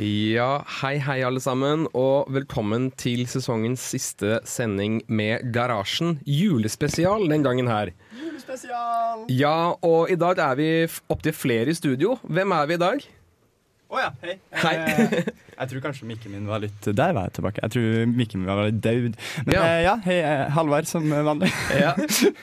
Ja, hei hei alle sammen, og velkommen til sesongens siste sending med Garasjen. Julespesial den gangen her. Julespesial! Ja, og i dag er vi opptil flere i studio. Hvem er vi i dag? Å ja, hei. Hei. Eh, jeg tror kanskje mikken min var litt Der var jeg tilbake. Jeg tror mikken min var litt daud. Men Ja. ja, ja hei, eh, Halvard som vanlig. Ja.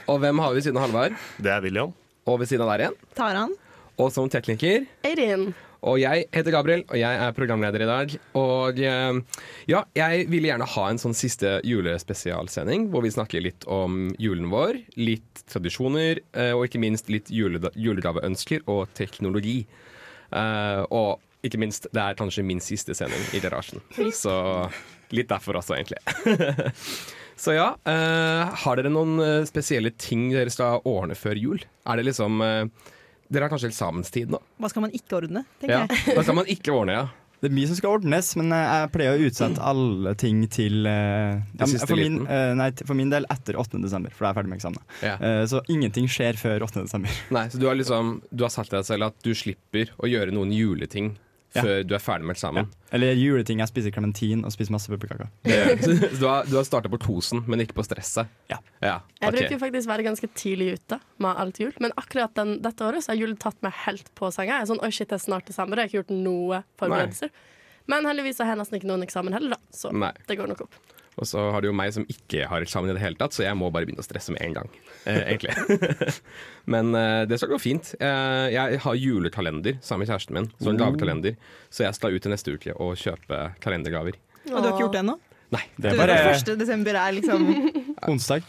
Og hvem har vi ved siden av Halvard? Det er William. Og ved siden av der igjen? Taran. Og som tekniker. Eirin. Og jeg heter Gabriel, og jeg er programleder i dag. Og eh, ja, jeg ville gjerne ha en sånn siste julespesialsending hvor vi snakker litt om julen vår, litt tradisjoner, eh, og ikke minst litt julegaveønsker og teknologi. Eh, og ikke minst, det er kanskje min siste sending i garasjen. Så litt derfor også, egentlig. Så ja, uh, har dere noen spesielle ting dere skal ordne før jul? Er det liksom eh, Dere har kanskje eksamenstid nå? Hva skal man ikke ordne, tenker Ja, jeg. Hva skal man ikke ordne, ja. Det er mye som skal ordnes, men eh, jeg pleier å utsette alle ting til uh, ja, for, min, eh, nei, for min del etter 8. desember, for da er jeg ferdig med eksamen. Ja. Uh, så ingenting skjer før 8. desember. Nei, så du har liksom Du har sagt til deg selv at du slipper å gjøre noen juleting Ja. før du er ferdig med eksamen. Eller juleting. Jeg spiser klementin og spiser masse pepperkaker. Du har, du har starta på Tosen, men ikke på stresset? Ja. ja Jeg bruker bruker faktisk være ganske tidlig ute med alt jul, men akkurat den, dette året så har jul tatt meg helt på senga. Jeg er sånn, oi shit, det er snart desember, jeg har ikke gjort noe forberedelser. Men heldigvis har jeg nesten ikke noen eksamen heller, da, så Nei. det går nok opp. Og så har du jo meg som ikke har eksamen i det hele tatt, så jeg må bare begynne å stresse med en gang. Eh, egentlig. men eh, det skal gå fint. Eh, jeg har julekalender sammen med kjæresten min, så en gavekalender. Så jeg skal ut til neste uke og kjøpe kalendergaver. Og du har ikke gjort det ennå? Nei. Det er bare 1. desember er liksom onsdag.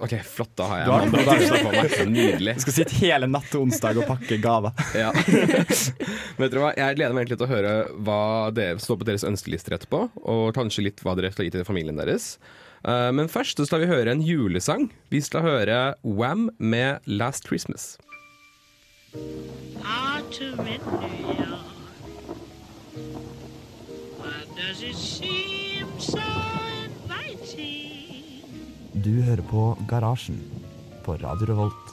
OK, flott. Da har jeg Du har mandag på meg. Nydelig. Du skal sitte hele natt til onsdag og pakke gaver. Ja. Vet dere hva, Jeg gleder meg egentlig til å høre hva dere står på deres ønskelister etterpå, og kanskje litt hva dere skal gi til familien deres. Eh, men først så skal vi høre en julesang. Vi skal høre Wham med 'Last Christmas'. Ah, to New York. Why does it seem so? Du hører på Garasjen på Radio Revolt.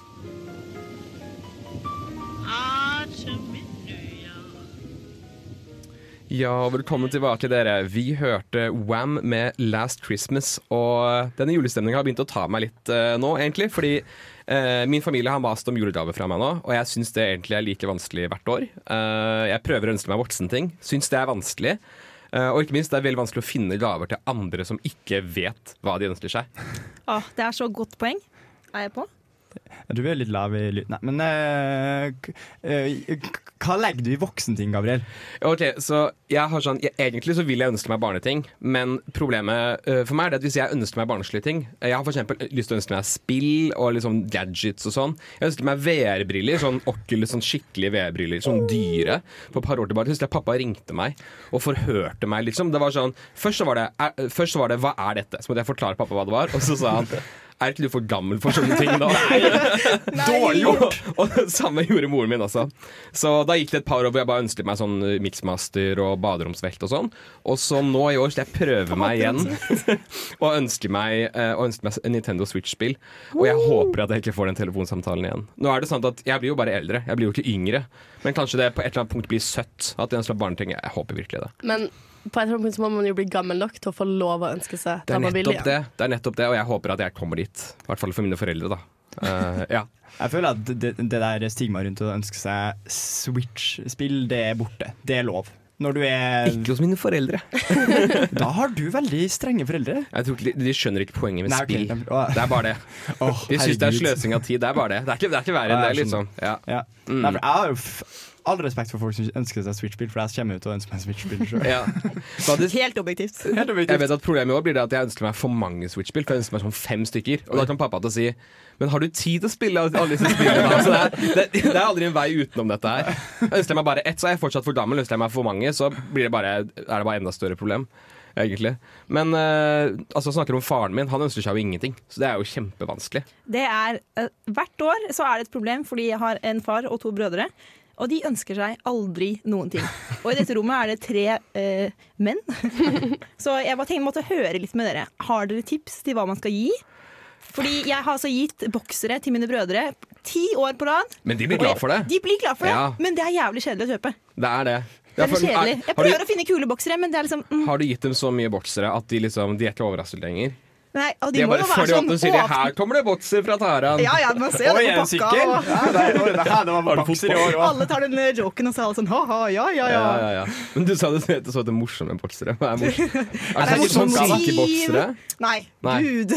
Ja, velkommen tilbake, dere. Vi hørte Wham med 'Last Christmas'. Og denne julestemninga har begynt å ta meg litt uh, nå, egentlig. Fordi uh, min familie har mast om julegave fra meg nå, og jeg syns det egentlig er like vanskelig hvert år. Uh, jeg prøver å ønske meg voksenting. Syns det er vanskelig. Og ikke minst det er veldig vanskelig å finne gaver til andre som ikke vet hva de ønsker seg. Åh, Det er så godt poeng. Er jeg på? Vi er litt lav i lyd. Nei, men uh, hva legger du i voksenting, Gabriel? Ok, så jeg har sånn jeg, Egentlig så vil jeg ønske meg barneting, men problemet uh, for meg er at hvis jeg ønsker meg barnslige ting Jeg har eksempel lyst til å ønske meg spill og liksom gadgets og sånn. Jeg ønsker meg VR-briller, sånn Oculus, sånn skikkelige VR-briller, sånn dyre. For et par år tilbake husker jeg pappa ringte meg og forhørte meg, liksom. Det var sånn Først så var det, er, først så var det 'hva er dette?' Så måtte jeg forklare pappa hva det var, og så sa han er ikke du for gammel for sånne ting da? Dårlig gjort! Og, det samme gjorde moren min også. Så da gikk det et par år hvor jeg bare ønsket meg sånn mixmaster og baderomsvekt og sånn. Og så nå i år skal jeg prøve meg igjen og ønske meg, eh, og ønske meg en Nintendo Switch-spill. Og jeg håper at jeg ikke får den telefonsamtalen igjen. Nå er det sånn at Jeg blir jo bare eldre, jeg blir jo ikke yngre. Men kanskje det på et eller annet punkt blir søtt at ønsker meg barneting. Jeg håper virkelig det. Men på et eller annet punkt så må man jo bli gammel nok til å få lov å ønske seg Det det er man vil nettopp det, det er nettopp det, og jeg håper at jeg kommer dit. I hvert fall for mine foreldre, da. Uh, ja. Jeg føler at det, det der stigmaet rundt å ønske seg Switch-spill, det er borte. Det er lov. Når du er Ikke hos mine foreldre. Da har du veldig strenge foreldre. Jeg tror ikke de, de skjønner ikke poenget med Nei, spill. Okay. Det er bare det. Oh, De syns det er sløsing av tid. Det er bare det. Det er ikke, det er ikke verre enn det, liksom. Ja. Ja. Mm. Nei, for jeg har jo all respekt for folk som ønsker seg Switch-spill, for jeg kommer ut og ønsker meg Switch-spill sjøl. Ja. Helt, objektivt. Helt objektivt. jeg vet at Problemet blir det at jeg ønsker meg for mange Switch-spill. For jeg ønsker meg sånn fem stykker Og da kan pappa til å si Men har du tid til å spille alle disse spillene? Så det, er, det, det er aldri en vei utenom dette her. Ønsker jeg meg bare ett, så er jeg fortsatt for gammel. Ønsker jeg meg for mange, så blir det bare, er det bare enda større problem. egentlig. Men uh, altså snakker om faren min. Han ønsker seg jo ingenting. Så det er jo kjempevanskelig. Det er, uh, hvert år så er det et problem, fordi jeg har en far og to brødre. Og de ønsker seg aldri noen ting. Og i dette rommet er det tre eh, menn. så jeg bare tenkte, måtte høre litt med dere. Har dere tips til hva man skal gi? Fordi jeg har altså gitt boksere til mine brødre ti år på rad. Men de blir glad for det. De blir glad for det, Ja. men det er jævlig kjedelig å kjøpe. Det er det. Det er kjedelig. Jeg prøver du, å finne kule boksere, men det er liksom mm, har du gitt dem så mye boksere at de liksom De er ikke overrasket lenger? Nei, og De, de er må bare jo være de sånn åpner, sier åpne- 'her kommer det botser fra Taran'. Ja, ja, man ser Oi, det en på sykkel! pakka. Og Ja, det, oi, det, her, det var bokser i år alle tar den joken, og så er alle sånn ha-ha, ja, ja, Ja, ja. ja, ja. Men du sa det så etter morsomme boksere. Hva er morsomt? Er Er det det ikke sånn morsomt, da? Nei, Nei. gud.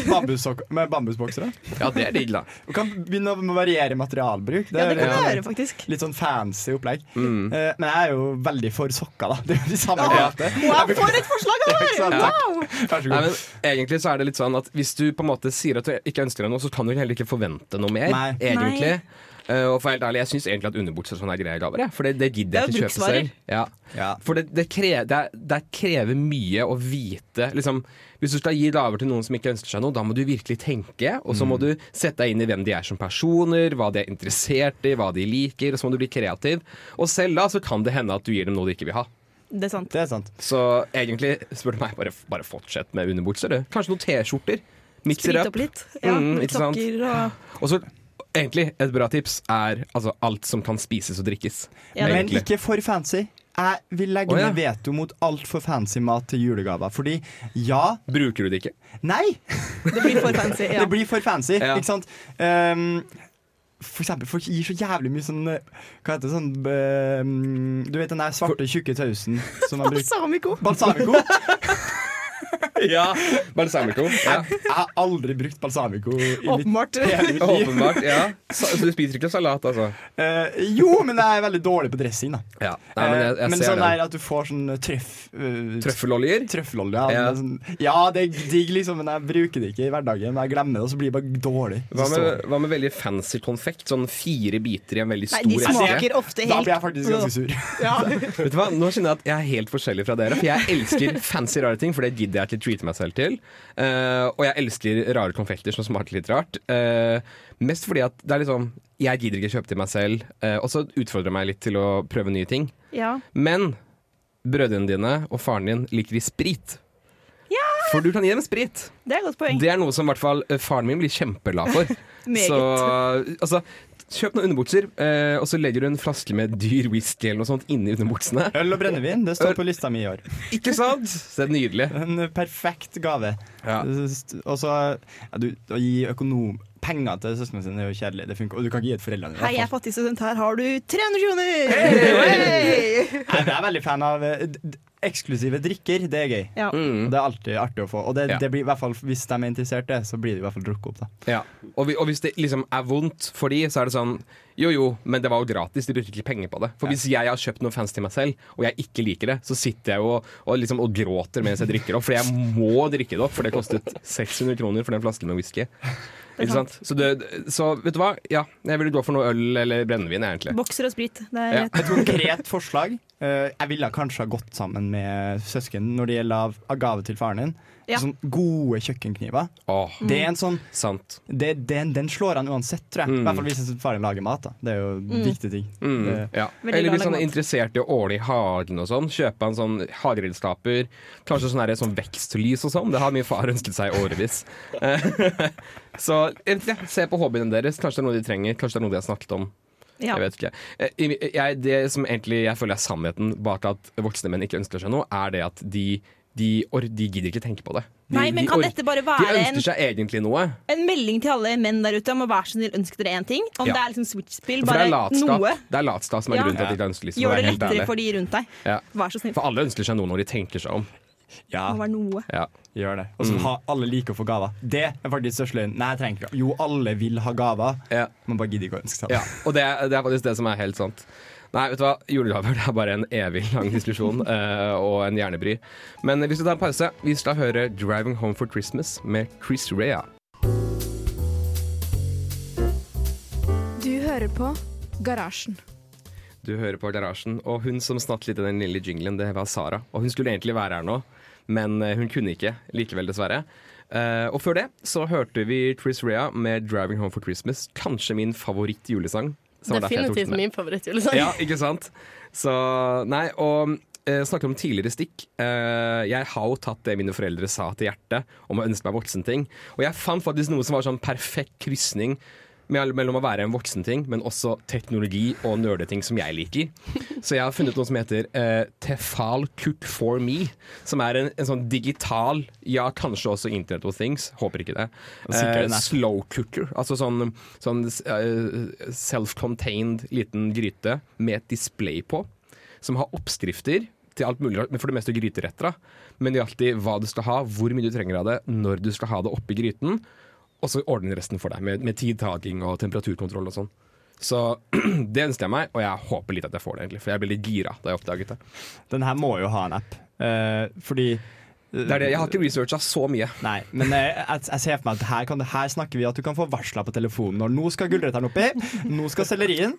Med bambusboksere. Ja, det er digg, da. Du kan begynne å variere materialbruk. Ja, det kan er- du gjøre, faktisk. Litt sånn fancy opplegg. Mm. Uh, men jeg er jo veldig for sokker, da. Det er jo de samme Ja. greiene. Wow, for et forslag av! Takk. Wow. Vær så Nei, god. men egentlig så er det litt sånn at Hvis du på en måte sier at du ikke ønsker deg noe, så kan du heller ikke forvente noe mer. Nei. Egentlig Eh, og for helt ærlig, Jeg syns egentlig at underbukser og sånn er greie gaver. Ja. For det, det gidder jeg Det er ikke kjøpe selv. Ja. Ja. For det, det, krever, det, er- det krever mye å vite liksom, Hvis du skal gi gaver til noen som ikke ønsker seg noe, da må du virkelig tenke. Og så må du sette deg inn i hvem de er som personer, hva de er interessert i, hva de liker. Og så må du bli kreativ. Og selv da så kan det hende at du gir dem noe de ikke vil ha. Det er sant. Det er sant. Så egentlig, spør du meg, bare, bare fortsett med underbukser. du. Kanskje noen T-skjorter. Mix it opp litt. Ja, Mm, ikke sant? sokker og Og så egentlig et bra tips er altså, alt som kan spises og drikkes. Ja, Men ikke for fancy. Jeg vil legge oh, ja. ned veto mot altfor fancy mat til julegaver. Fordi ja Bruker du det ikke? Nei! Det blir for fancy. Ja. Det blir for fancy, Ja. ikke sant? Um, for eksempel, folk gir så jævlig mye sånn eh, Hva heter det sånn um, Du vet den der svarte, tjukke tausen som man bruker Balsamico. Balsamico? Ja! Balsamico. Ja. Jeg har aldri brukt balsamico i mitt Åpenbart. hele mitt liv. Åpenbart. ja Så, så du spiser ikke salat, altså? Eh, jo, men jeg er veldig dårlig på dressing, da. Ja. Nei, men jeg, Eh, jeg men ser sånn det. der at du får sånn trøff... Uh, Trøffeloljer? Trøffelolje. Ja, Ja. men sånn, ja, det er digg, liksom, men jeg bruker det ikke i hverdagen. Men jeg glemmer det, og så blir det bare dårlig. Hva med, hva med veldig fancy konfekt? Sånn fire biter i en veldig Nei, stor de eske? smaker ofte Da helt blir jeg faktisk ganske sur. ja. Vet du hva? Nå kjenner jeg at jeg er helt forskjellig fra dere. For jeg elsker fancy rare ting, for det gidder jeg ikke treate meg selv til. Uh, og jeg elsker rare konfekter som smaker litt rart. Uh, mest fordi at det er liksom Jeg gidder ikke kjøpe til meg selv. uh, og så utfordrer jeg meg litt til å prøve nye ting. ja. Men brødrene dine og faren din liker de sprit. Ja! For du kan gi dem sprit. Det er et godt poeng. Det er noe som i hvert fall faren min blir kjempeglad for. Så altså Kjøp noen underbukser, eh, og så legger du en flaske med dyr whisky eller noe sånt inni underbuksene. Øl og brennevin, det står på lista mi i år. Ikke sant? Så det er nydelig. En perfekt gave. Ja. Og så ja, du, Å gi økonom penger til søsknene sine er jo kjedelig. Det funker, og du kan ikke gi et foreldrene. i Hei, jeg er fattig student. Her har du 300 kroner! Hey! Jeg er veldig fan av eh, eksklusive drikker. Det er gøy. Ja. Mm. Og Det er alltid artig å få. Og det, Ja. det blir i hvert fall, hvis de er interessert i det, så blir det i hvert fall drukket opp. da Ja. Og, vi, og hvis det liksom er vondt for de, så er det sånn Jo jo, men det var jo gratis. De brukte ikke penger på det. For hvis jeg har kjøpt noe fans til meg selv, og jeg ikke liker det, så sitter jeg jo og, og, liksom, og gråter mens jeg drikker opp. For jeg må drikke det opp, for det kostet 600 kroner for den flasken med whisky. Ikke sant? Så, det, så vet du hva? Ja, jeg ville gå for noe øl eller brennevin, egentlig. Bokser og sprit. Det er Ja. Et konkret forslag. Uh, jeg ville kanskje ha gått sammen med søsken når det gjelder av, av gave til faren din. Ja. Sånn gode kjøkkenkniver. Oh. Det er en sånn sant. det, den, den slår han uansett, tror jeg. I Mm. hvert fall hvis faren lager mat. da Det er jo en viktig ting. Mm, Det- ja. Eller hvis han er interessert i å ordne i hagen og sånn. Kjøpe en sånn hageredskaper. Kanskje sånn, her, sånn vekstlys og sånn. Det har min far ønsket seg i årevis. Eh, Så ja, se på hobbyene deres. Kanskje det er noe de trenger. Kanskje det er noe de har snakket om. Ja. Jeg vet ikke. Eh, Jeg, det som egentlig jeg føler er sannheten bak at voksne menn ikke ønsker seg noe, er det at de, de, or, de gidder ikke tenke på det. De, Nei, men de kan or- dette bare være de ønsker seg egentlig noe. en melding til alle menn der ute om å være så snill ønsk dere én ting? Om Ja. det er liksom switch-spill, bare noe. det er latskap som er grunnen til at de ikke ønsker liksom, Gjør det lettere for de rundt deg. Ja. Vær så snill. For alle ønsker seg noe når de tenker seg om. Ja, Det må være noe. Ja. gjør det. Og så Mm. ha alle liker å få gaver. Det er faktisk største løgn. Nei, jeg trenger ikke Jo, alle vil ha gaver, Ja. man bare gidder ikke å ønske seg det. Ja, og det, det er faktisk det som er helt sant. Nei, vet du hva, julegaver er bare en evig lang diskusjon uh, og en hjernebry. Men vi skal ta en pause. Vi skal høre 'Driving Home for Christmas' med Chris Rea. Du hører på Garasjen. Du hører på Garasjen, og hun som snatt litt i den lille jinglen, det var Sara. Og hun skulle egentlig være her nå, men eh, hun kunne ikke likevel, dessverre. Uh, og før det så hørte vi Chris Rea med 'Driving Home for Christmas'. Kanskje min favoritt-julesang. Definitivt min favorittjulesang. Ja, ikke sant? Så nei, og uh, snakker om tidligere stikk. Uh, jeg har jo tatt det mine foreldre sa til hjertet om å ønske meg voksenting. Og jeg fant faktisk noe som var sånn perfekt krysning mellom å være en voksenting, men også teknologi og nerdeting som jeg liker. Så jeg har funnet noe som heter uh, Tefal Cook for me. Som er en, en sånn digital, ja kanskje også Internet of Things, håper ikke det. app. slow cooker. Altså sånn, sånn uh, self-contained liten gryte med et display på, som har oppskrifter til alt mulig, men for det meste gryteretter. Men det er alltid hva du skal ha, hvor mye du trenger av det, når du skal ha det oppi gryten. Og så ordner resten for deg, med, med tidtaking og temperaturkontroll og sånn. Så det ønsker jeg meg, og jeg håper litt at jeg får det, egentlig. For jeg ble litt gira da jeg oppdaget det. Den her må jo ha en app. Eh, fordi Det er det, Jeg har ikke researcha så mye. Nei, men eh, jeg, jeg ser for meg at her, kan, her snakker vi at du kan få varsla på telefonen når nå skal gulrøttene oppi, nå skal sellerien,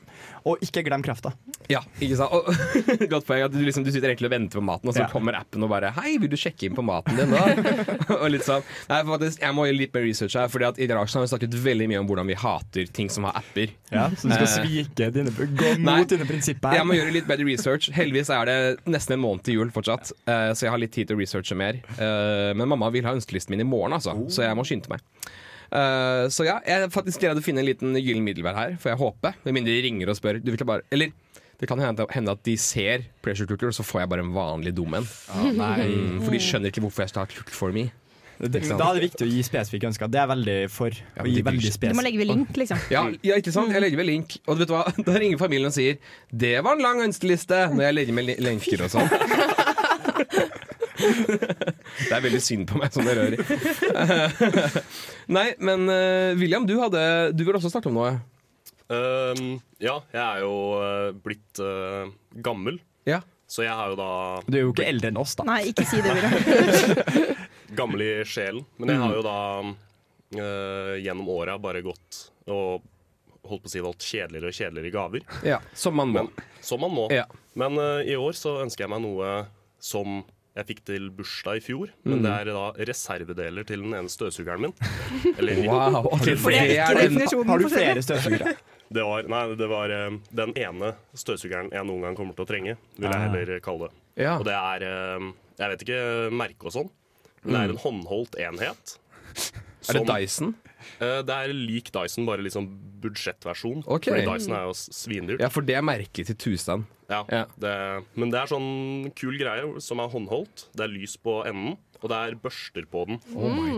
og ikke glem krafta. Ja, ikke sant? Og, godt poeng. At du, liksom, du sitter egentlig og venter på maten, og så Ja. kommer appen og bare 'Hei, vil du sjekke inn på maten din?' da?» og litt sånn. Nei, faktisk, jeg må gjøre litt mer research her, Fordi at i Garasjen har vi snakket veldig mye om hvordan vi hater ting som har apper. Ja, så du skal Eh, svike dine, gå Nei. mot dine prinsipper Jeg må gjøre litt bedre research. Heldigvis er det nesten en måned til jul fortsatt, eh, så jeg har litt tid til å researche mer. Eh, Men mamma vil ha ønskelisten min i morgen, altså, så jeg må skynde meg. Uh, så ja, jeg faktisk faktisk greid å finne en liten gyllen middelvær her, får jeg håpe. Med mindre de ringer og spør. Du vil ikke bare Eller det kan hende at de ser pressure cooker, og så får jeg bare en vanlig dum en. Mm, for de skjønner ikke hvorfor jeg skal ha cook for me. Da er det viktig å gi spesifikke ønsker. Det er veldig for. Ja, å gi veldig seg. Du må legge ved link, liksom. Ja, ja, ikke sant? Jeg legger ved link. Og vet du hva? Da ringer familien og sier 'Det var en lang ønskeliste', når jeg legger med lenker og sånn. Det er veldig synd på meg som det rører i. Nei, men eh, William, du, hadde, du vil også snakke om noe. Um, ja, jeg er jo eh, blitt uh, gammel, Ja. så jeg har jo da Du er jo ikke eldre enn oss, da. Nei, ikke si det, William. gammel i sjelen. Men jeg har jo da uh, gjennom åra bare gått og holdt på å si valgt kjedeligere og kjedeligere gaver. ja. Som man må. Men, som man må. Ja. Men uh, i år så ønsker jeg meg noe som jeg fikk til bursdag i fjor. Men det er da reservedeler til den ene støvsugeren min. Eller Wow. okay, For det er den- Har du flere støvsugere? det var, nei, det var eh, den ene støvsugeren jeg noen gang kommer til å trenge, vil jeg Ah. heller kalle det. Ja. Og det er eh, Jeg vet ikke merke og sånn, men det er en håndholdt enhet. Er det Dyson? Eh, Det er lik Dyson, bare liksom budsjettversjon. Okay. Fordi Dyson er jo svindyrt. Ja, for det er merket til tusen. Ja, Ja. Det, men det er sånn kul greie som er håndholdt. Det er lys på enden, og det er børster på den.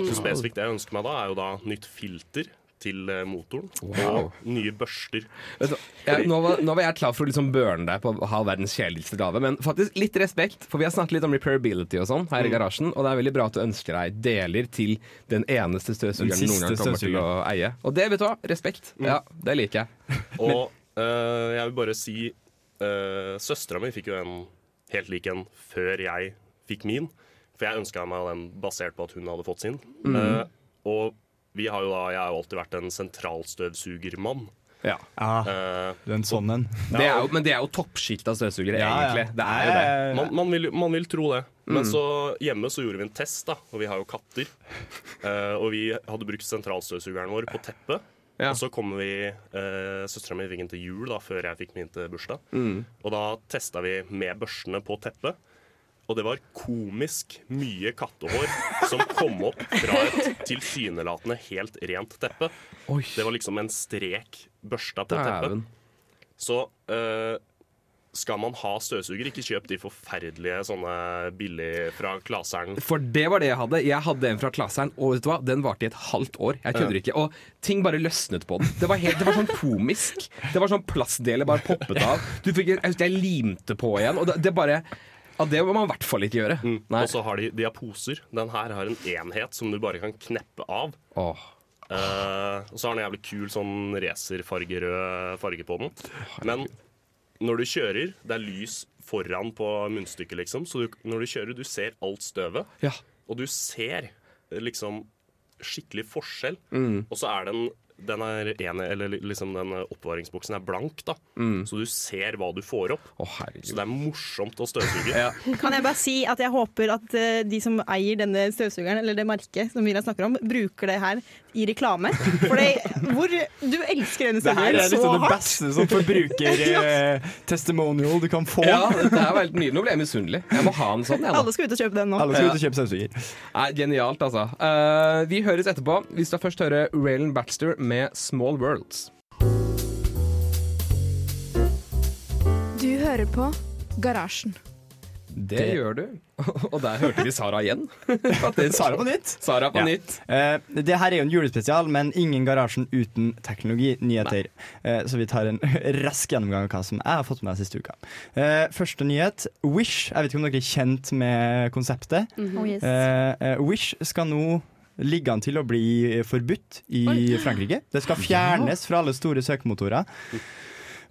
Så spesifikt det jeg ønsker meg da, er jo da nytt filter til eh, motoren. Wow. Og nye børster. Vet du, jeg, nå, var, nå var jeg klar for å liksom burne deg på å ha verdens kjedeligste gave, men faktisk litt respekt, for vi har snakket litt om repairability og sånn her i garasjen, og det er veldig bra at du ønsker deg deler til den eneste støvsugeren Den du noen gang kommer til å eie. Og det, vet du hva, respekt. Ja, det liker jeg. Og uh, jeg vil bare si uh, Søstera mi fikk jo en helt lik en før jeg fikk min. For jeg ønska meg den basert på at hun hadde fått sin. Eh, og vi har jo da, jeg har jo alltid vært en sentralstøvsugermann. Ja. Ah, uh, du er en sånn en. Men det er jo toppsjikt av støvsugere, egentlig. Det er jo det. man, man, vil, man vil tro det. Men så hjemme så gjorde vi en test, da, og vi har jo katter. Uh, og vi hadde brukt sentralstøvsugeren vår på teppet. Ja. Og så kommer vi eh, Søstera mi fikk inn til jul da, før jeg fikk min til bursdag. Og da testa vi med børstene på teppet. Og det var komisk mye kattehår som kom opp fra et tilsynelatende helt rent teppe. Oi, Det var liksom en strek børsta på teppet. Så eh, skal man ha støvsuger, ikke kjøp de forferdelige sånne billig fra Klaseren. For det var det jeg hadde. Jeg hadde en fra Klaseren, og vet du hva? den varte i et halvt år. Jeg kødder ikke. Og ting bare løsnet på den. Det var, helt, det var sånn komisk. Det var sånn plastdeler bare poppet av. Du fikk, jeg husker jeg limte på igjen, og det, det bare ja, Det må man i hvert fall ikke gjøre. Mm. Og så har de, de har poser. Den her har en enhet som du bare kan kneppe av. Åh. Eh, og så har den en jævlig kul sånn racerfargerød farge på den. Men når du kjører, det er lys foran på munnstykket, liksom. Så du, når du kjører, du ser alt støvet. Ja. Og du ser eh, liksom skikkelig forskjell. Mm. Og så er den den er ene, eller liksom den oppvaringsboksen er blank, da. Så du ser hva du får opp. Oh. Så det er morsomt å støvsuge. Ja. Kan jeg bare si at jeg håper at eh, de som eier denne støvsugeren, eller det merket som Miriam snakker om, bruker det her i reklame. For det, hvor du elsker denne Det her Det er så liksom det beste sånn forbruker-testimonial du kan få. ja, dette er veldig nydelig. Nå ble jeg misunnelig. Jeg må ha en sånn. Jeg. Alle skal ut og kjøpe den nå. Alle skal ut og kjøpe støvsuger. Nei, genialt, altså. Uh, vi høres etterpå. Vi skal først høre Raylan Baxter med 'Small Worlds'. Du hører på Garasjen. Det, Det- gjør du. Og der hørte vi Sara igjen. Sara på nytt. Sara på Ja. nytt. Uh, det her er jo en julespesial, men ingen Garasjen uten teknologinyheter. Uh, så vi tar en rask gjennomgang av hva som jeg har fått med meg siste uka. Uh, første nyhet. Wish. Jeg vet ikke om dere er kjent med konseptet. Mm -hmm. Eh, eh, Wish skal nå ligge an til å bli forbudt i Frankrike. Det skal fjernes fra alle store søkemotorer.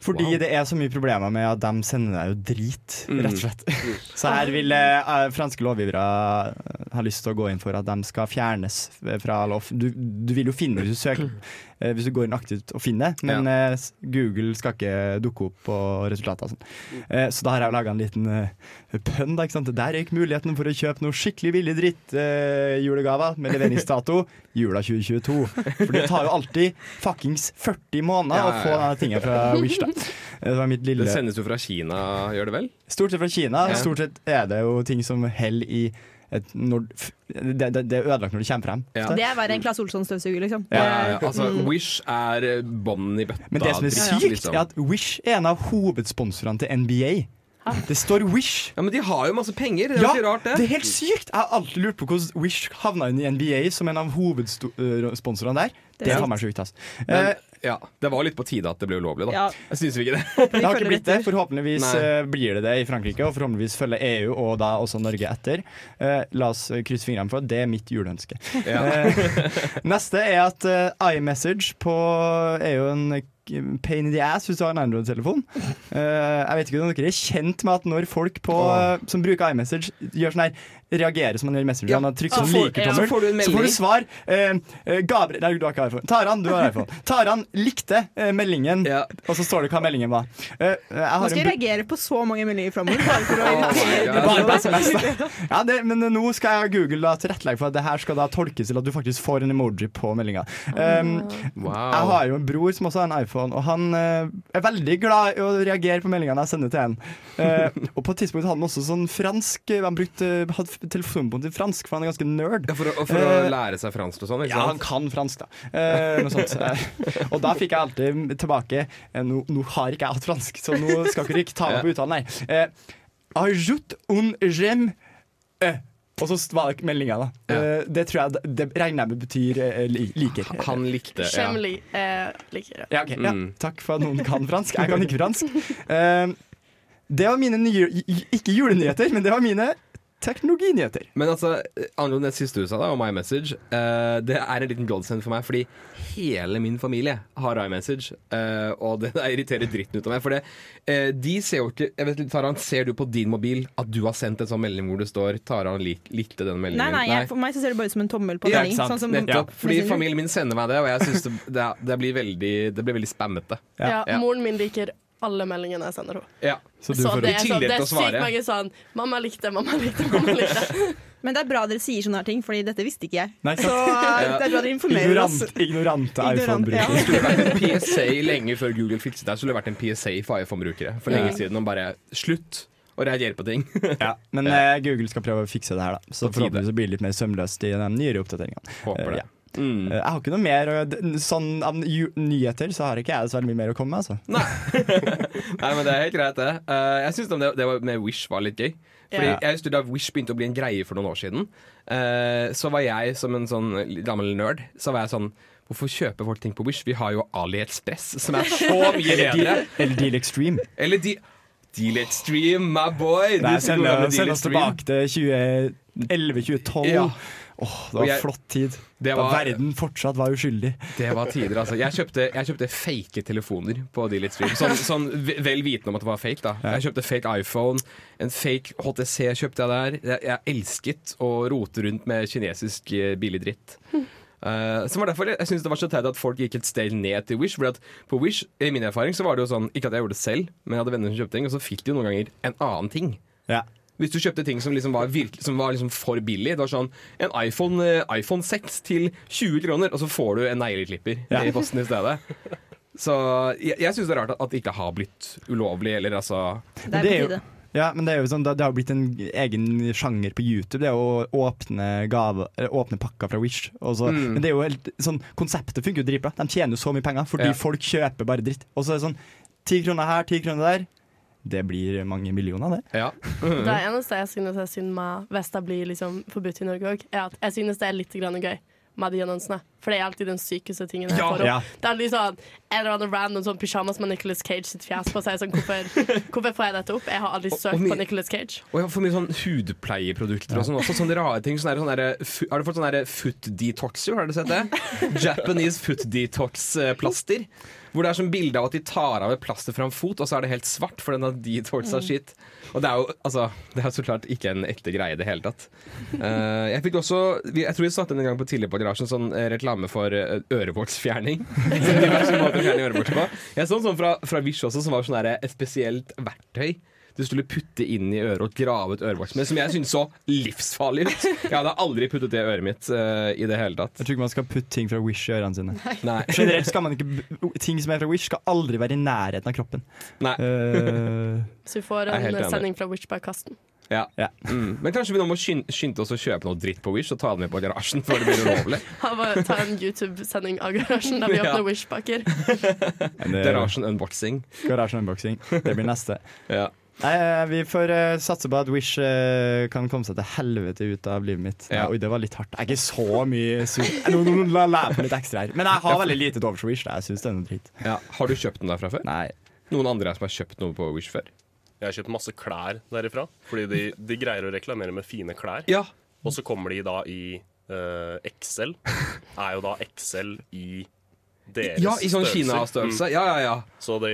Fordi Wow. det er så mye problemer med at de sender deg jo drit, Mm. rett og slett. Så her vil eh, franske lovgivere eh, ha lyst til å gå inn for at de skal fjernes fra lov. Du, du vil jo finne hvis du søker, eh, hvis du går inn aktivt og finner, men eh, Google skal ikke dukke opp på resultater og sånn. Eh, så da har jeg laga en liten eh, pønn. Da, ikke sant? Der gikk muligheten for å kjøpe noe skikkelig billig dritt eh, julegaver med leveringsdato jula 2022. For det tar jo alltid fuckings 40 måneder Ja, å få ja, ja. denne tingen fra Wish. da Det var mitt lille Det sendes jo fra Kina, gjør det vel? Stort sett fra Kina. Ja. Stort sett er det jo ting som hell i et når, det, det, det er ødelagt når det kommer frem. Ja. Det er verre enn Claes Olsson-støvsuger, liksom. Ja, ja, ja. Altså, Mm. Wish er eh, i bøtta. Men det som er dritt, sykt, liksom. er at Wish er en av hovedsponsorene til NBA. Det står Wish. Ja, Men de har jo masse penger. Det er Ja, ikke rart, det. det er helt sykt! Jeg har alltid lurt på hvordan Wish havna inn i NBA som en av hovedsponsorene der. Det Det sykt. meg sjukt, ass. Men, Eh, ja, det var litt på tide at det ble ulovlig, da. Ja. Jeg syns ikke det. det har ikke blitt det. Forhåpentligvis Nei. eh, blir det det i Frankrike, og forhåpentligvis følger EU og da også Norge etter. Eh, la oss eh, krysse fingrene for at det er mitt juleønske. Ja. Eh, neste er at uh, iMessage på er jo en pain in the ass hvis du har en Android-telefon. Uh, jeg vet ikke om dere er kjent med at når folk på, eh, som bruker iMessage, gjør sånn her reagerer som man gjør i Messenger, Ja. han har trykt sånn får- likertommel, så får du en så får du svar. Eh, eh, Gabriel Nei, du har ikke iPhone. Taran, du har iPhone. Taran likte eh, meldingen, Ja. og så står det hva meldingen var. Eh, jeg Nå skal en jeg reagere på så mange meldinger framover. Bare på SMS, da. Ja, det, men nå skal jeg Google da tilrettelegge for at det her skal da tolkes til at du faktisk får en emoji på meldinga. Um, Wow. Jeg har jo en bror som også har en iPhone, og han eh, er veldig glad i å reagere på meldingene jeg sender til ham. Eh, og på et tidspunkt hadde han også sånn fransk Han brukte, hadde telefonbok til fransk, for han er ganske nerd. Ja, for å, for å Eh, lære seg fransk og sånn, ikke Ja, han kan fransk, da. Eh, noe sånt. Eh, og da fikk jeg alltid tilbake eh, Nå, nå har ikke jeg hatt fransk, så nå skal ikke dere ta meg på uttalen her. Eh, Ajout un gem eh. Og så var det meldinga, da. Ja. Eh, det tror jeg det regner jeg med betyr li, liker. Han likte ja. Eh, liker Ja. Ja, ok, ja. Mm. Takk for at noen kan fransk. Jeg kan ikke fransk. Eh, det var mine nye Ikke julenyheter, men det var mine teknologinyheter. Men altså, angående det siste du sa da, om iMessage, Uh, det er en liten godsend for meg, fordi hele min familie har iMessage, Uh, og det irriterer dritten ut av meg. For det, uh, de ser jo ikke jeg vet, Taran, ser du på din mobil at du har sendt en sånn melding hvor det står 'Taran lik, likte denne meldingen'? nei, jeg, for meg så ser det bare ut som en tommel på Ja, melding. sant. Sånn som ja. Fordi familien min sender meg det, og jeg syns det, det, det, blir veldig, det blir veldig spammete. Ja. Ja, Ja. Moren min liker alle meldingene jeg sender henne. Ja. Så du Så får det er, sånn, det er sykt mange sånn 'Mamma likte, mamma likte, mamma likte'. Men det er bra dere sier sånne her ting, Fordi dette visste ikke jeg. Nei, Så eh, det er bra dere informerer oss. Ignorante iPhone-brukere. ja. skulle vært en PSA lenge før Google fikset det. Skulle det vært en PSA for iPhone-brukere for lenge Ja. siden. Og bare slutt å reagere på ting. Ja, men eh, Google skal prøve å fikse det her, da. Så forhåpentligvis blir det litt mer sømløst i de nyere oppdateringene. Håper det. det. ja. Mm. Eh, Jeg har ikke noe mer Sånn av nyheter så har ikke jeg så mye mer å komme med, altså. Nei, men det er helt greit, det. Eh, jeg syns det, det med Wish var litt gøy. Fordi Ja. jeg husker Da Wish begynte å bli en greie for noen år siden, eh, så var jeg som en sånn gammel nerd Så var jeg sånn Hvorfor kjøper folk ting på Wish? Vi har jo AliExpress, som er så mye bedre. Eller Deal Extreme. Eller de Deal Extreme, my boy! Nei, send, oss tilbake til 2011-2012. Ja. Åh, det var jeg- flott tid. Det Da verden fortsatt var uskyldig. Det var tider, altså. Jeg kjøpte, jeg kjøpte fake telefoner på Delete Stream. Sånn, sånn ve- vel vitende om at det var fake. da Jeg kjøpte fake iPhone, en fake HTC kjøpte jeg der. Jeg, jeg elsket å rote rundt med kinesisk eh, billig dritt. Uh, som var derfor jeg, jeg synes det var så teit at folk gikk et steg ned til Wish. Fordi at på Wish, i min erfaring, så var det jo sånn Ikke at jeg gjorde det selv, men jeg hadde venner som kjøpte ting, og så fikk de jo noen ganger en annen ting. Ja. Hvis du kjøpte ting som liksom var, virkelig, som var liksom for billig Det var sånn En iPhone, eh, iPhone 6 til 20 kroner, og så får du en negleklipper Ja. i posten i stedet. Så jeg, jeg syns det er rart at det ikke har blitt ulovlig, eller altså Det er på det er jo- tide. Ja, men det er jo sånn, det det har blitt en egen sjanger på YouTube. Det er å åpne, gave, eller åpne pakker fra Wish. Og så, Mm. Men det er jo helt, sånn, konseptet funker jo dritbra. De tjener jo så mye penger fordi Ja. folk kjøper bare dritt. Og så er det sånn ti kroner her, ti kroner der. Det blir mange millioner, det. Ja. Det eneste jeg synes er synd med hvis det blir liksom forbudt i Norge òg, er at jeg synes det er litt grann gøy med de annonsene. For det er alltid den sykeste tingen jeg Ja, får opp. ja. Det er sånn en eller annen random sånn pyjamas med Nicolas Cage sitt fjes på seg. Sånn, hvorfor, hvorfor får jeg dette opp? Jeg har aldri søkt mye- på Nicolas Cage. Og jeg har for mye sånn hudpleieprodukter og sånn også. Sånne rare ting. Sånne, sånne, sånne har du fått sånn foot detoxer? Har du sett det? Japanese foot detox-plaster. Hvor det er sånn bilde av at de tar av et plaster fra en fot, og så er det helt svart, for den har seg skitt. Og det er jo altså, det er så klart ikke en ekte greie i det hele tatt. Uh, jeg fikk også Jeg tror vi satte en gang på tidligere på garasjen sånn eh, reklame for. Diverse måter å fjerne ørevoks på. Jeg så en sånn fra, fra Vish også, som var sånn et spesielt verktøy du skulle putte inn i øret og grave ut ørevoks med, som jeg syntes så livsfarlig ut. Jeg hadde aldri puttet det i øret mitt uh, i det hele tatt. Jeg tror ikke man skal putte ting fra Wish i ørene sine. Nei. Generelt skal man ikke Ting som er fra Wish, skal aldri være i nærheten av kroppen. Nei. Uh, Så vi får en sending fra Wish by Kasten. Ja. Ja. Mm. Men kanskje vi nå må skynde, skynde oss å kjøpe noe dritt på Wish og ta det med på garasjen før det blir ulovlig. Ta en YouTube-sending av garasjen der vi Ja. åpner Wish-pakker. Garasjen unboxing. Garasjen unboxing. Det blir neste. Ja. Nei, eh, Vi får uh, satse på at Wish uh, kan komme seg til helvete ut av livet mitt. Nei, oi, det var litt hardt. Jeg er ikke så mye sur. No, no, no, la meg litt ekstra her. Men jeg har veldig lite til overs for Wish. da. Jeg synes det er noe dritt. Ja. Har du kjøpt den der fra før? Nei. Noen andre som har kjøpt noe på Wish før? Jeg har kjøpt masse klær derifra, fordi de, de greier å reklamere med fine klær. Ja. Og så kommer de da i uh, XL. Er jo da XL i deres Ja, I sånn. Kina-størrelse. Mm. Ja, ja, ja. Så det,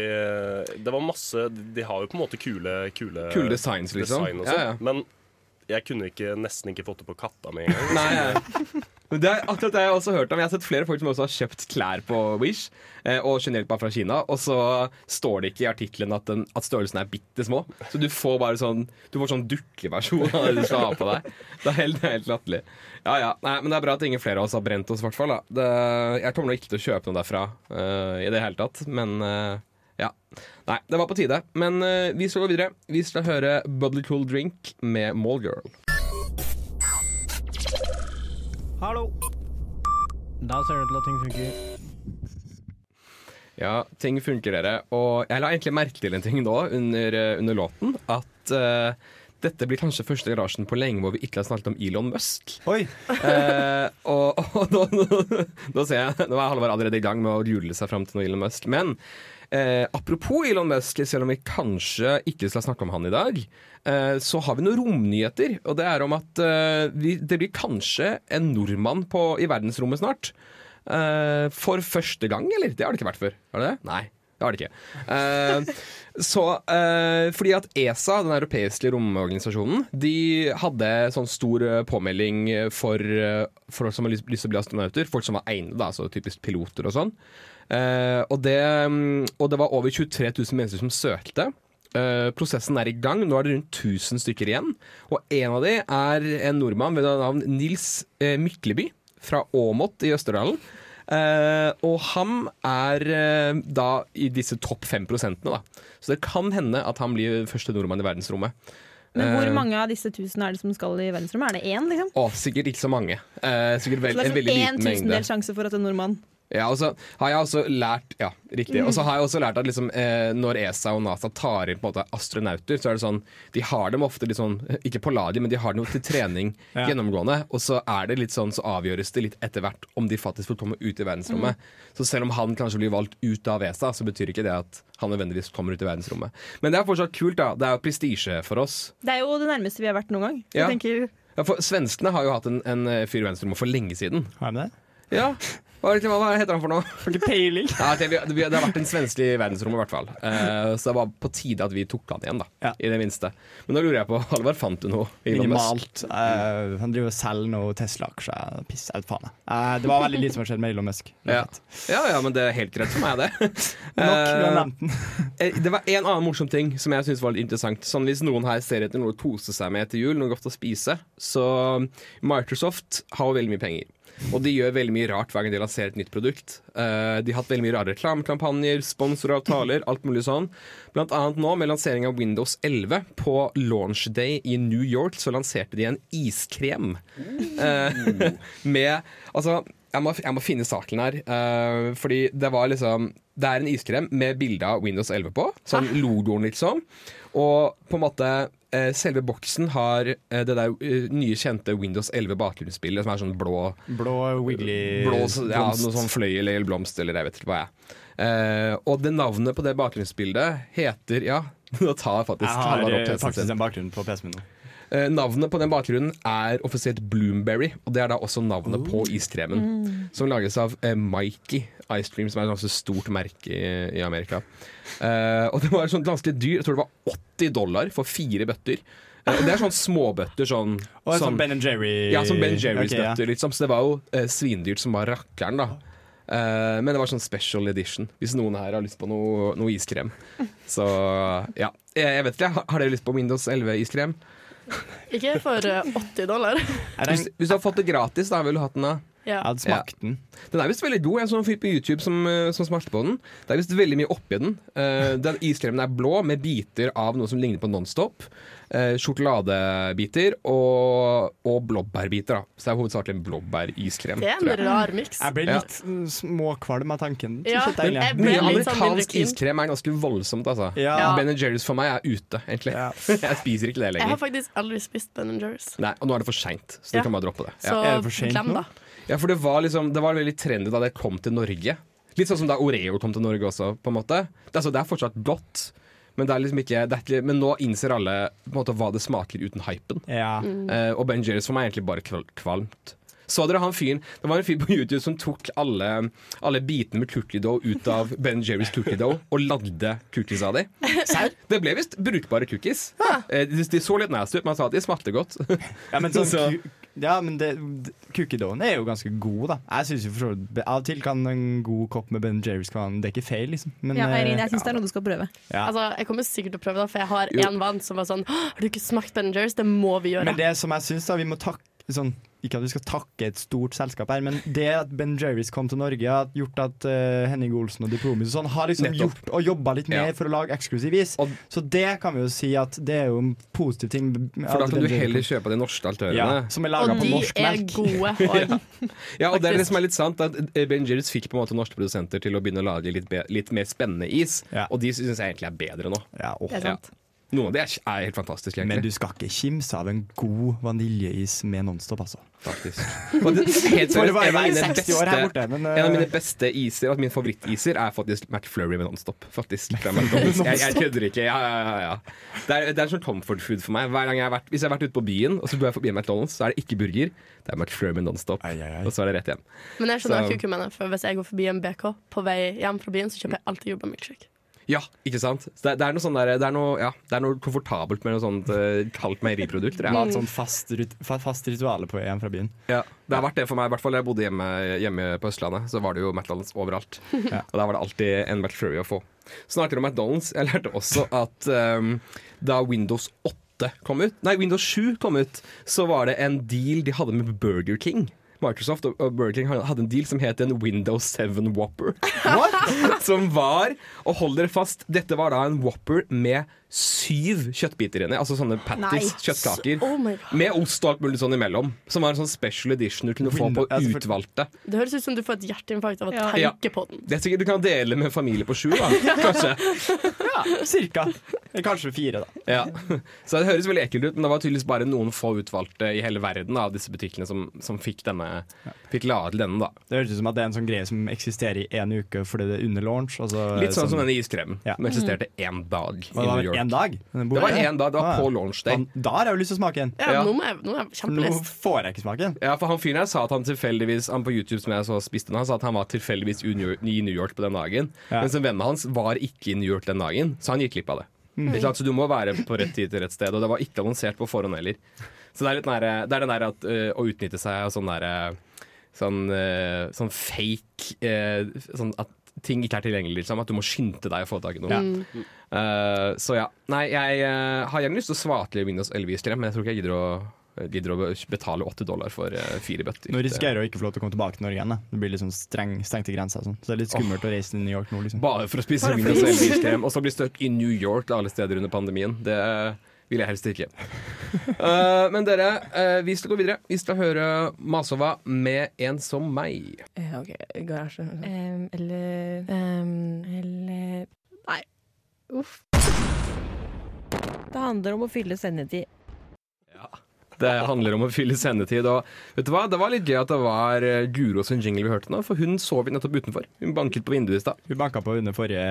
det var masse De har jo på en måte kule Kule, Kule designs, liksom. design og Ja, sånn. ja. Men jeg kunne ikke, nesten ikke fått det på katta mi engang. Nei, Det er akkurat det jeg har også hørt om. Jeg har sett flere folk som også har kjøpt klær på Wish, eh, og generelt bare fra Kina, og så står det ikke i artikkelen at, at størrelsen er bitte små. Så du får bare sånn Du får sånn dukkeversjon av det du skal ha på deg. Det er helt, helt latterlig. Ja ja. Nei, men det er bra at ingen flere av oss har brent oss, i hvert fall. jeg kommer nok ikke til å kjøpe noe derfra uh, i det hele tatt, men eh, ja. Nei, det var på tide. Men uh, vi skal gå videre. Vi skal høre Bubbly Cool Drink med Mallgirl. Hallo. Da ser det ut til at ting funker. Ja, ting funker, dere. Og jeg la egentlig merke til en ting nå under, eh, under låten. At eh, dette blir kanskje første garasjen på lenge hvor vi ikke har snakket om Elon Musk. Oi! Eh, og og nå, nå, nå ser jeg Nå er Halvard allerede i gang med å rule seg fram til noe Elon Musk. Men eh, apropos Elon Musk, selv om vi kanskje ikke skal snakke om han i dag, eh, så har vi noen romnyheter. Og det er om at eh, vi, det blir kanskje en nordmann på, i verdensrommet snart. Eh, for første gang, eller? Det har det ikke vært før. Har det det? Nei. Det har de ikke. Eh, så, eh, fordi at ESA, den europeiske romorganisasjonen, de hadde sånn stor eh, påmelding for eh, folk som har lyst, til å bli astronauter. Folk som var egnet, da, så typisk piloter og sånn. Eh, og, det, mm, og det var over 23 000 mennesker som søkte. Eh, prosessen er i gang. Nå er det rundt 1000 stykker igjen. Og en av de er en nordmann ved navn Nils Mykleby fra Åmot i Østerdalen. Eh, og han er eh, da i disse topp 5 prosentene, da. Så det kan hende at han blir første nordmann i verdensrommet. Men hvor Eh, mange av disse tusen er det som skal i verdensrommet? Er det én, liksom? Å, sikkert ikke så mange. Eh, sikkert vel, Så det en er veldig sånn liten mengde. tusendels sjanse for at en nordmann Ja, og så har jeg også lært Ja, riktig. Og så har jeg også lært at liksom, eh, når ESA og NASA tar inn på en måte astronauter, så er det sånn De har dem ofte litt sånn Ikke på laget, men de har dem jo til trening Ja. gjennomgående. Og så er det litt sånn Så avgjøres det litt etter hvert om de faktisk får komme ut i verdensrommet. Så selv om han kanskje blir valgt ut av ESA, så betyr ikke det at han nødvendigvis kommer ut i verdensrommet. Men det er fortsatt kult, da. Det er jo prestisje for oss. Det er jo det nærmeste vi har vært noen gang. Ja. jeg tenker Ja, for Svenskene har jo hatt en, en eh, fyr i verdensrommet for lenge siden. Har de det? Ja, Hva, det- hva heter han for noe? Får ikke peiling. Ja, det, det, det har vært en svenske i verdensrommet, i hvert fall. Uh, så det var på tide at vi tok han igjen, da. Ja. I det minste. Men nå lurer jeg på, Halvard, fant du noe? Minimalt. Uh, han driver og selger noe Tesla-aksjer. Piss jeg vet faen. Eh, det var veldig lite som har skjedd med Elon Musk. Ja. ja, ja, men det er helt greit for meg, det. Nok, du har Eh, Det var en annen morsom ting som jeg synes var litt interessant. Sånn Hvis noen her ser etter noe å kose seg med etter jul, noe godt å spise, så Microsoft har veldig mye penger. Og de gjør veldig mye rart hver gang de lanserer et nytt produkt. Uh, de har hatt veldig mye rare reklamekampanjer, sponsoravtaler, alt mulig sånn. Blant annet nå med lansering av Windows 11 på launch day i New York, så lanserte de en iskrem. Uh, med Altså, jeg må, jeg må finne saken her. Uh, fordi det var liksom Det er en iskrem med bilde av Windows 11 på. Sånn logoen, liksom. Og på en måte Selve boksen har eh, det der eh, nye, kjente Windows 11 bakgrunnsbildet, som er sånn blå Blå wiggly blå, ja, noe sånn fløyel eller blomst eller jeg vet ikke hva jeg er. Eh, og det navnet på det bakgrunnsbildet heter Ja, nå tar jeg faktisk Jeg har eh, faktisk en bakgrunn på PC-en min nå. Eh, navnet på den bakgrunnen er offisielt Bloomberry, og det er da også navnet på iskremen. Som lages av eh, Mikey Ice Cream, som er et ganske stort merke i, i Amerika. Eh, og det var sånn ganske dyr, jeg tror det var 80 dollar for fire bøtter. Eh, og det er sånn småbøtter, sånn, Og sånn Ben Jerry Ja, sånn Ben Jerrys Ok, ja. bøtter, liksom. Så det var jo eh, svindyrt som var rakkeren, da. Uh, men det var sånn special edition, hvis noen her har lyst på noe, noe iskrem. Så ja. Jeg, jeg vet ikke, har- har dere lyst på Windows 11-iskrem? Ikke for eh, 80 dollar. Hvis, hvis du har fått det gratis, da ville du hatt den da? Ja. Jeg hadde smakt den. Den er visst veldig god. Jeg så en fyr på YouTube som, eh, som smakte på den. Det er visst veldig mye oppi den. Uh, den iskremen er blå med biter av noe som ligner på Nonstop. Uh, sjokoladebiter og, og blåbærbiter. da Så det er hovedsakelig en blåbæriskrem. Det er en rar miks. Jeg ble litt ja. småkvalm av tanken. Ja, jeg ble Mye litt sånn amerikansk keen. iskrem er ganske voldsomt, altså. Ja. Ja. Ben Jerry's for meg er ute, egentlig. Ja. jeg spiser ikke det lenger. Jeg har faktisk aldri spist Ben Jerry's. Nei, Og nå er det for seint, så Ja. du kan bare droppe det. Så Er det for sent glem nå? det. Ja, for det var liksom Det var veldig trendy da det kom til Norge. Litt sånn som da Oreo kom til Norge også, på en måte. Det, er altså, det er fortsatt godt, men, det er liksom ikke, det er ikke, men nå innser alle på en måte hva det smaker uten hypen. Ja. Eh, og Ben Jerry's for meg er egentlig bare kval kvalmt. Så dere han fyren Det var en fyr på YouTube som tok alle, alle bitene med cookie dough ut av Ben Jerry's cookie dough og lagde cookies av dem. Det ble visst brukbare cookies. Eh, de, de så litt nasty ut, men han sa at de smakte godt. Ja, men, sånn, ja, men det, er jo ganske god, da. Jeg synes jo for så vidt Av og til kan en god kopp med Ben Jerry's kan Det ikke feil, liksom. Men, Ja, Eirin, eh, jeg syns det er noe du skal prøve. ja. Altså, jeg kommer sikkert til å prøve da, for jeg har Jo. en venn som var sånn Har du ikke smakt Ben Jerry's? Det må vi gjøre. Men det som jeg syns, da, vi må takke sånn, Ikke at vi skal takke et stort selskap her, men det at Ben Jerry's kom til Norge, har gjort at uh, Henning Olsen og Diplomis og sånn har liksom Nettopp. gjort og jobba litt mer Ja. for å lage eksklusiv is. Og- Så det kan vi jo si at det er jo en positiv ting. For da kan du heller kjøpe de norske altørene. ja, Som er laga Og de er gode. Og Ja, og det er det som er litt sant at eh, Ben Jerry's fikk på en måte norske produsenter til å begynne å lage litt, be litt mer spennende is, Ja. og de syns jeg egentlig er bedre nå. Ja, oh. Det er sant. Noen av de er, er helt fantastiske, Men du skal ikke kimse av en god vaniljeis med Nonstop, altså. Faktisk. Det, helt For det var en, av mine 60 her beste, borte, men en av eh, mine beste iser, og mine favorittiser, er faktisk McFlurry med Nonstop. Faktisk. Jeg, jeg kødder ikke. Ja, ja, ja, ja. Det, er, det er en sånn comfort food for meg. Hver gang jeg har vært, hvis jeg har vært ute på byen, og så går jeg forbi McDonald's, så er det ikke burger. Det er McFlurry med Nonstop. Ai, ai, ai. Og så er det rett hjem. Men jeg skjønner Så- hva Kuku mener, for hvis jeg går forbi en BK på vei hjem fra byen, så kjøper jeg alltid jordbærmilkshake. Ja, ikke sant? Det, det er noe sånn der, det er noe, ja, det er noe komfortabelt med noe sånt uh, kaldt meieriprodukt. Du har et sånt fast, rut, fa- fast rituale på vei fra byen. Ja, det har vært det for meg, i hvert fall da jeg bodde hjemme, hjemme på Østlandet. Så var det jo McDonald's overalt. Ja. Og der var det alltid en McFlurry å få. Snakker om McDonald's. Jeg lærte også at um, da Windows 8 kom ut, nei, Windows 7 kom ut, så var det en deal de hadde med Burger King. Microsoft og Burger King hadde en deal som het en Windows 7 Whopper. What? som var, og hold dere fast, dette var da en Whopper med syv kjøttbiter inni. Altså sånne patties, Nei. kjøttkaker. Oh. Med ost og alt mulig sånn imellom. Som var en sånn special edition du kunne få på altså utvalgte. Det høres ut som du får et hjerteinfarkt av å Ja. tenke på den. Det er sikkert du kan dele med familie på sju, da. Kanskje. Ja, cirka. Eller Kanskje fire, da. Ja. Så det høres veldig ekkelt ut, men det var tydeligvis bare noen få utvalgte i hele verden av disse butikkene som, som fikk denne Fikk la til denne, da. Det høres ut som at det er en sånn greie som eksisterer i én uke fordi det er under launch. Altså, Litt sånn som denne iskremen, Ja. som eksisterte én dag i New York. Én dag? Det var én dag, det var på ja. launch day. Da har jeg jo lyst til å smake en. Ja, Ja. Nå, må jeg, nå er jeg nå får jeg ikke smake en. Ja, for han fyren her sa at han tilfeldigvis Han på YouTube som jeg så spiste nå, han sa at han var tilfeldigvis i New York- i New York på den dagen. Ja. Mens en venn av hans var ikke i New York den dagen, så han gikk glipp av det. Mm. Ikke sant? Så du må være på rett tid til rett sted, og det var ikke annonsert på forhånd heller. Så det er, litt nære, det er den der at, øh, å utnytte seg av sånn derre Sånn, øh, sånn fake øh, Sånn at ting ikke er tilgjengelig, liksom. At du må skynde deg å få tak i noe. Mm. Eh, så ja. Nei, jeg uh, har gjerne lyst til å svartlige Windows 11-strøm, men jeg tror ikke jeg gidder å gidder å betale 80 dollar for øh, fire bøtter. Nå risikerer du ikke få lov til å komme tilbake til Norge igjen. Da. Det blir sånn streng, stengte grenser. Sånn. Så det er litt skummelt å reise til New York nå. Liksom. Bare for å spise Bare Windows fordi- 11-krem, og så bli stuck i New York alle steder under pandemien. Det vil jeg helst ikke. Eh, men dere, eh, vi skal gå videre. Vi skal høre Masova med En som meg. Eh, OK, garasje. Um, eller um, Eller. Uff. Det handler om å fylle sendetid. Ja. Det handler om å fylle sendetid. Og vet du hva? Det var litt gøy at det var eh, Guro sin jingle vi hørte nå, for hun sov nettopp utenfor. Hun banket på vinduet i stad. Hun banka på under forrige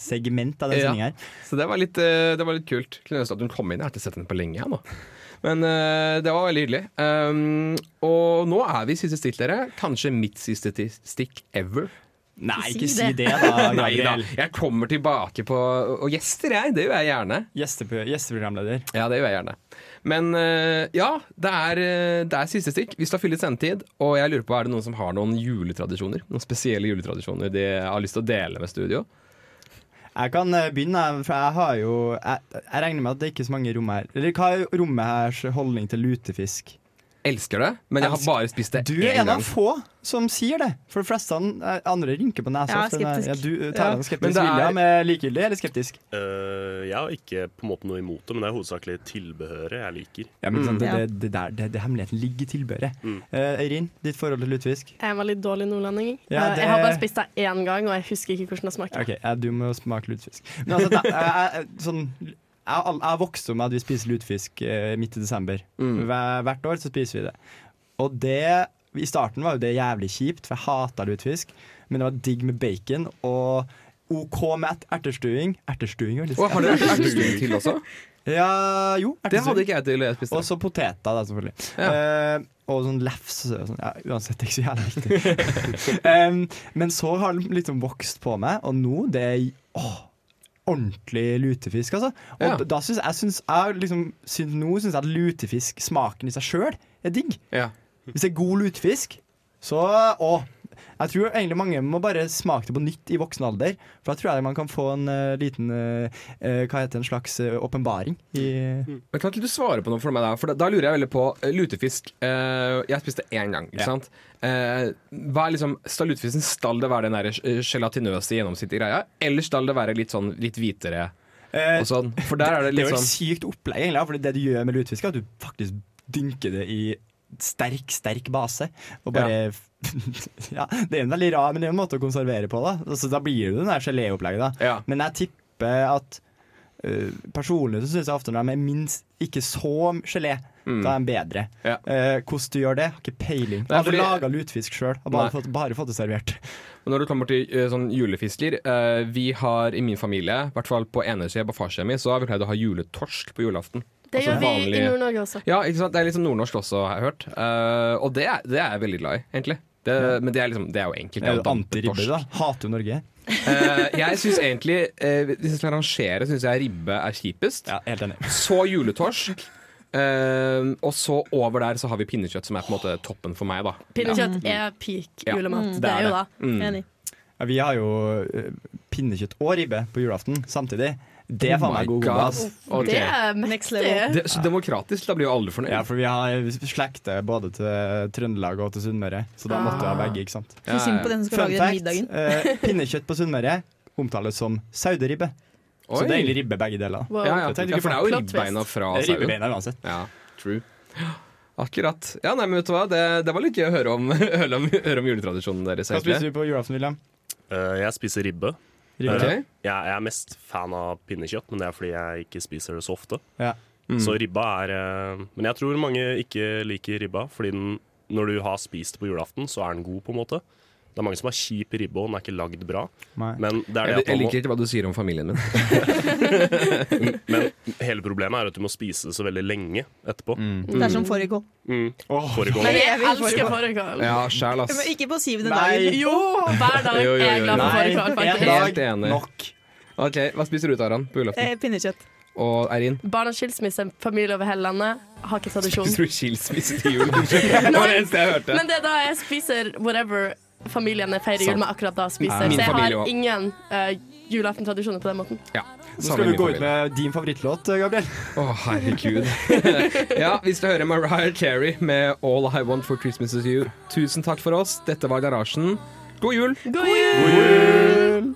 segment av den Ja. sendinga her. Så det var litt, eh, det var litt kult. Kunne ønske at hun kom inn. Jeg har ikke sett henne på lenge. Jeg, nå. Men uh, det var veldig hyggelig. Um, og nå er vi siste stikk, dere. Kanskje mitt siste stikk ever. Nei, ikke si det. det, da, Gabriel. Jeg kommer tilbake på Og gjester, jeg. Det gjør jeg gjerne. Gjesteprogramleder. Ja, det gjør jeg gjerne. Men eh, ja, det er, eh, det er siste stikk. Vi skal fylle sendetid. Og jeg lurer på, er det noen som har noen juletradisjoner? Noen spesielle juletradisjoner de har lyst til å dele med studio? Jeg kan eh, begynne, for jeg har jo Jeg, jeg regner med at det er ikke så mange rom her. Eller hva er rommet hers holdning til lutefisk? Elsker det, men jeg har bare spist det Du er én en av få som sier det. For de fleste eh, andre rynker på nesa. Ja, for er- skeptisk. Ja, du Ja. tar den Men skeptisk. er- William er likegyldig eller skeptisk? Uh, jeg har ikke på en måte noe imot det, men det er hovedsakelig tilbehøret jeg liker. Ja, men sånn, Mm. det, Ja. det, det, der, det, det hemmeligheten ligger i tilbehøret. Mm. Uh, Eirin, ditt forhold til lutefisk? Jeg er en veldig dårlig nordlending. Ja, Eh, det- Jeg har bare spist det én gang, og jeg husker ikke hvordan det smaker. Ok, ja, Du må smake lutefisk. Men altså, da, jeg, sånn, jeg, har jeg vokst opp med at vi spiser lutefisk eh, midt i desember. Mm. Hver, hvert år så spiser vi det. Og det I starten var jo det jævlig kjipt, for jeg hata lutefisk. Men det var digg med bacon og OK med ertestuing. Ertestuing, veldig Og har dere ertestuing til også? Ja, jo. Det hadde ikke jeg til jeg spiste. Og så poteter, da, selvfølgelig. Ja. Uh, og sånn lefs og sånn. Ja, uansett, det er ikke så jævlig viktig. um, men så har det liksom vokst på meg, og nå det er åh, ordentlig lutefisk, altså. Og Ja. da- syns jeg, synes jeg liksom, synes Nå syns jeg at lutefisk, smaken i seg sjøl, er digg. Ja. Hvis det er god lutefisk, så Å. Jeg tror egentlig mange må bare smake det på nytt i voksen alder. For da tror jeg man kan få en uh, liten eh, eh, Hva heter det, en slags åpenbaring i Men Kan ikke du svare på noe for meg da? For da, da lurer jeg veldig på lutefisk. eh, jeg spiste én gang, ikke Ja. sant? Eh, hva er liksom, skal lutefisken skal det være den der gelatinøse gjennomsiktige greia, eller skal det være litt sånn litt hvitere Eh, og sånn? For der er det Det litt er jo et sånn sykt opplegg, egentlig. For det du gjør med lutefisk, er at du faktisk dynker det i sterk, sterk base. Og bare Ja, det er en veldig rar men det er en måte å konservere på. Da altså, Da blir det jo der geléopplegget. da ja. Men jeg tipper at uh, Personlig så syns jeg ofte når de er minst ikke så gelé, Mm. da er de bedre. Ja. Uh, hvordan du gjør det, har ikke peiling. Jeg hadde fordi- laga lutefisk sjøl, har bare fått, bare fått det servert. Og når det kommer til uh, sånn julefisker eh, Vi har i min familie, i hvert fall på ene sida på farssida mi, så har vi pleid å ha juletorsk på julaften. Det Altså gjør vi vanlige... i Nord-Norge også. Ja, ikke sant? Det er litt sånn nordnorsk også, har jeg hørt. Uh, og det det er jeg veldig glad i, egentlig. Det, Men det er, liksom, det er jo enkelt. Det anti-ribbe, da? Hater du Norge. Uh, jeg syns egentlig uh, Hvis jeg skal rangere, syns jeg ribbe er kjipest. Ja, helt enig. Så juletorsk. Uh, og så over der så har vi pinnekjøtt, som er på en måte toppen for meg, da. Pinnekjøtt er peak Ja. julemat. er Det er jo det. Mm. Enig. Ja, vi har jo pinnekjøtt og ribbe på julaften samtidig. Det er Oh faen meg god God. ass. Det er mektig. level. Det, så demokratisk, da blir jo alle fornøyd. Ja, for vi har slekter både til Trøndelag og til Sunnmøre, så da måtte vi ha begge. ikke sant? Ja, synd på den som skal Fun lage fact, middagen. eh, pinnekjøtt på Sunnmøre omtales som sauderibbe. Så det er egentlig ribbe begge deler. Wow. Ja, ja. Ja, for det er jo ribbeina fra sauen. uansett. Ja, true. Akkurat. Ja, nei, men vet du hva? Det, det var litt gøy å høre om, høre om, høre om juletradisjonen deres. Hva spiser du på julaften, William? Uh, jeg spiser ribbe. Ribbe? Ok. Jeg, jeg er mest fan av pinnekjøtt, men det er fordi jeg ikke spiser det så ofte. Ja. Mm. Så ribba er eh, Men jeg tror mange ikke liker ribba, fordi den, når du har spist det på julaften, så er den god, på en måte. Det er mange som har kjip ribbe, og den er ikke lagd bra. Men, det er det Jeg, at jeg liker ikke hva du sier om familien min. men hele problemet er at du må spise det så veldig lenge etterpå. Det er som fårikål. Mm. Fårikål. Men jeg elsker fårikål. Ja, sjæl, ass. Men ikke på syvende Nei. dagen. Jo, hver dag Jo, jo, er jeg glad for fårikål. Helt enig. nok. Ok, Hva spiser du, Taran, på julaften? Eh, pinnekjøtt. Og Eirin? Barnas skilsmisse, familie over hele landet, har ikke tradisjon. Spiser du skilsmisse til jul? Det var det eneste jeg hørte. Men det er da jeg spiser whatever familiene feirer jul med akkurat da spiser. Ja, min så jeg familie har også. ingen uh, julaftentradisjoner på den måten. Ja, Nå skal du gå ut med din favorittlåt, Gabriel. Å, herregud. ja, vi skal høre Mariah Carey med All I Want for Christmas Is You. Tusen takk for oss. Dette var Garasjen. God jul! God jul!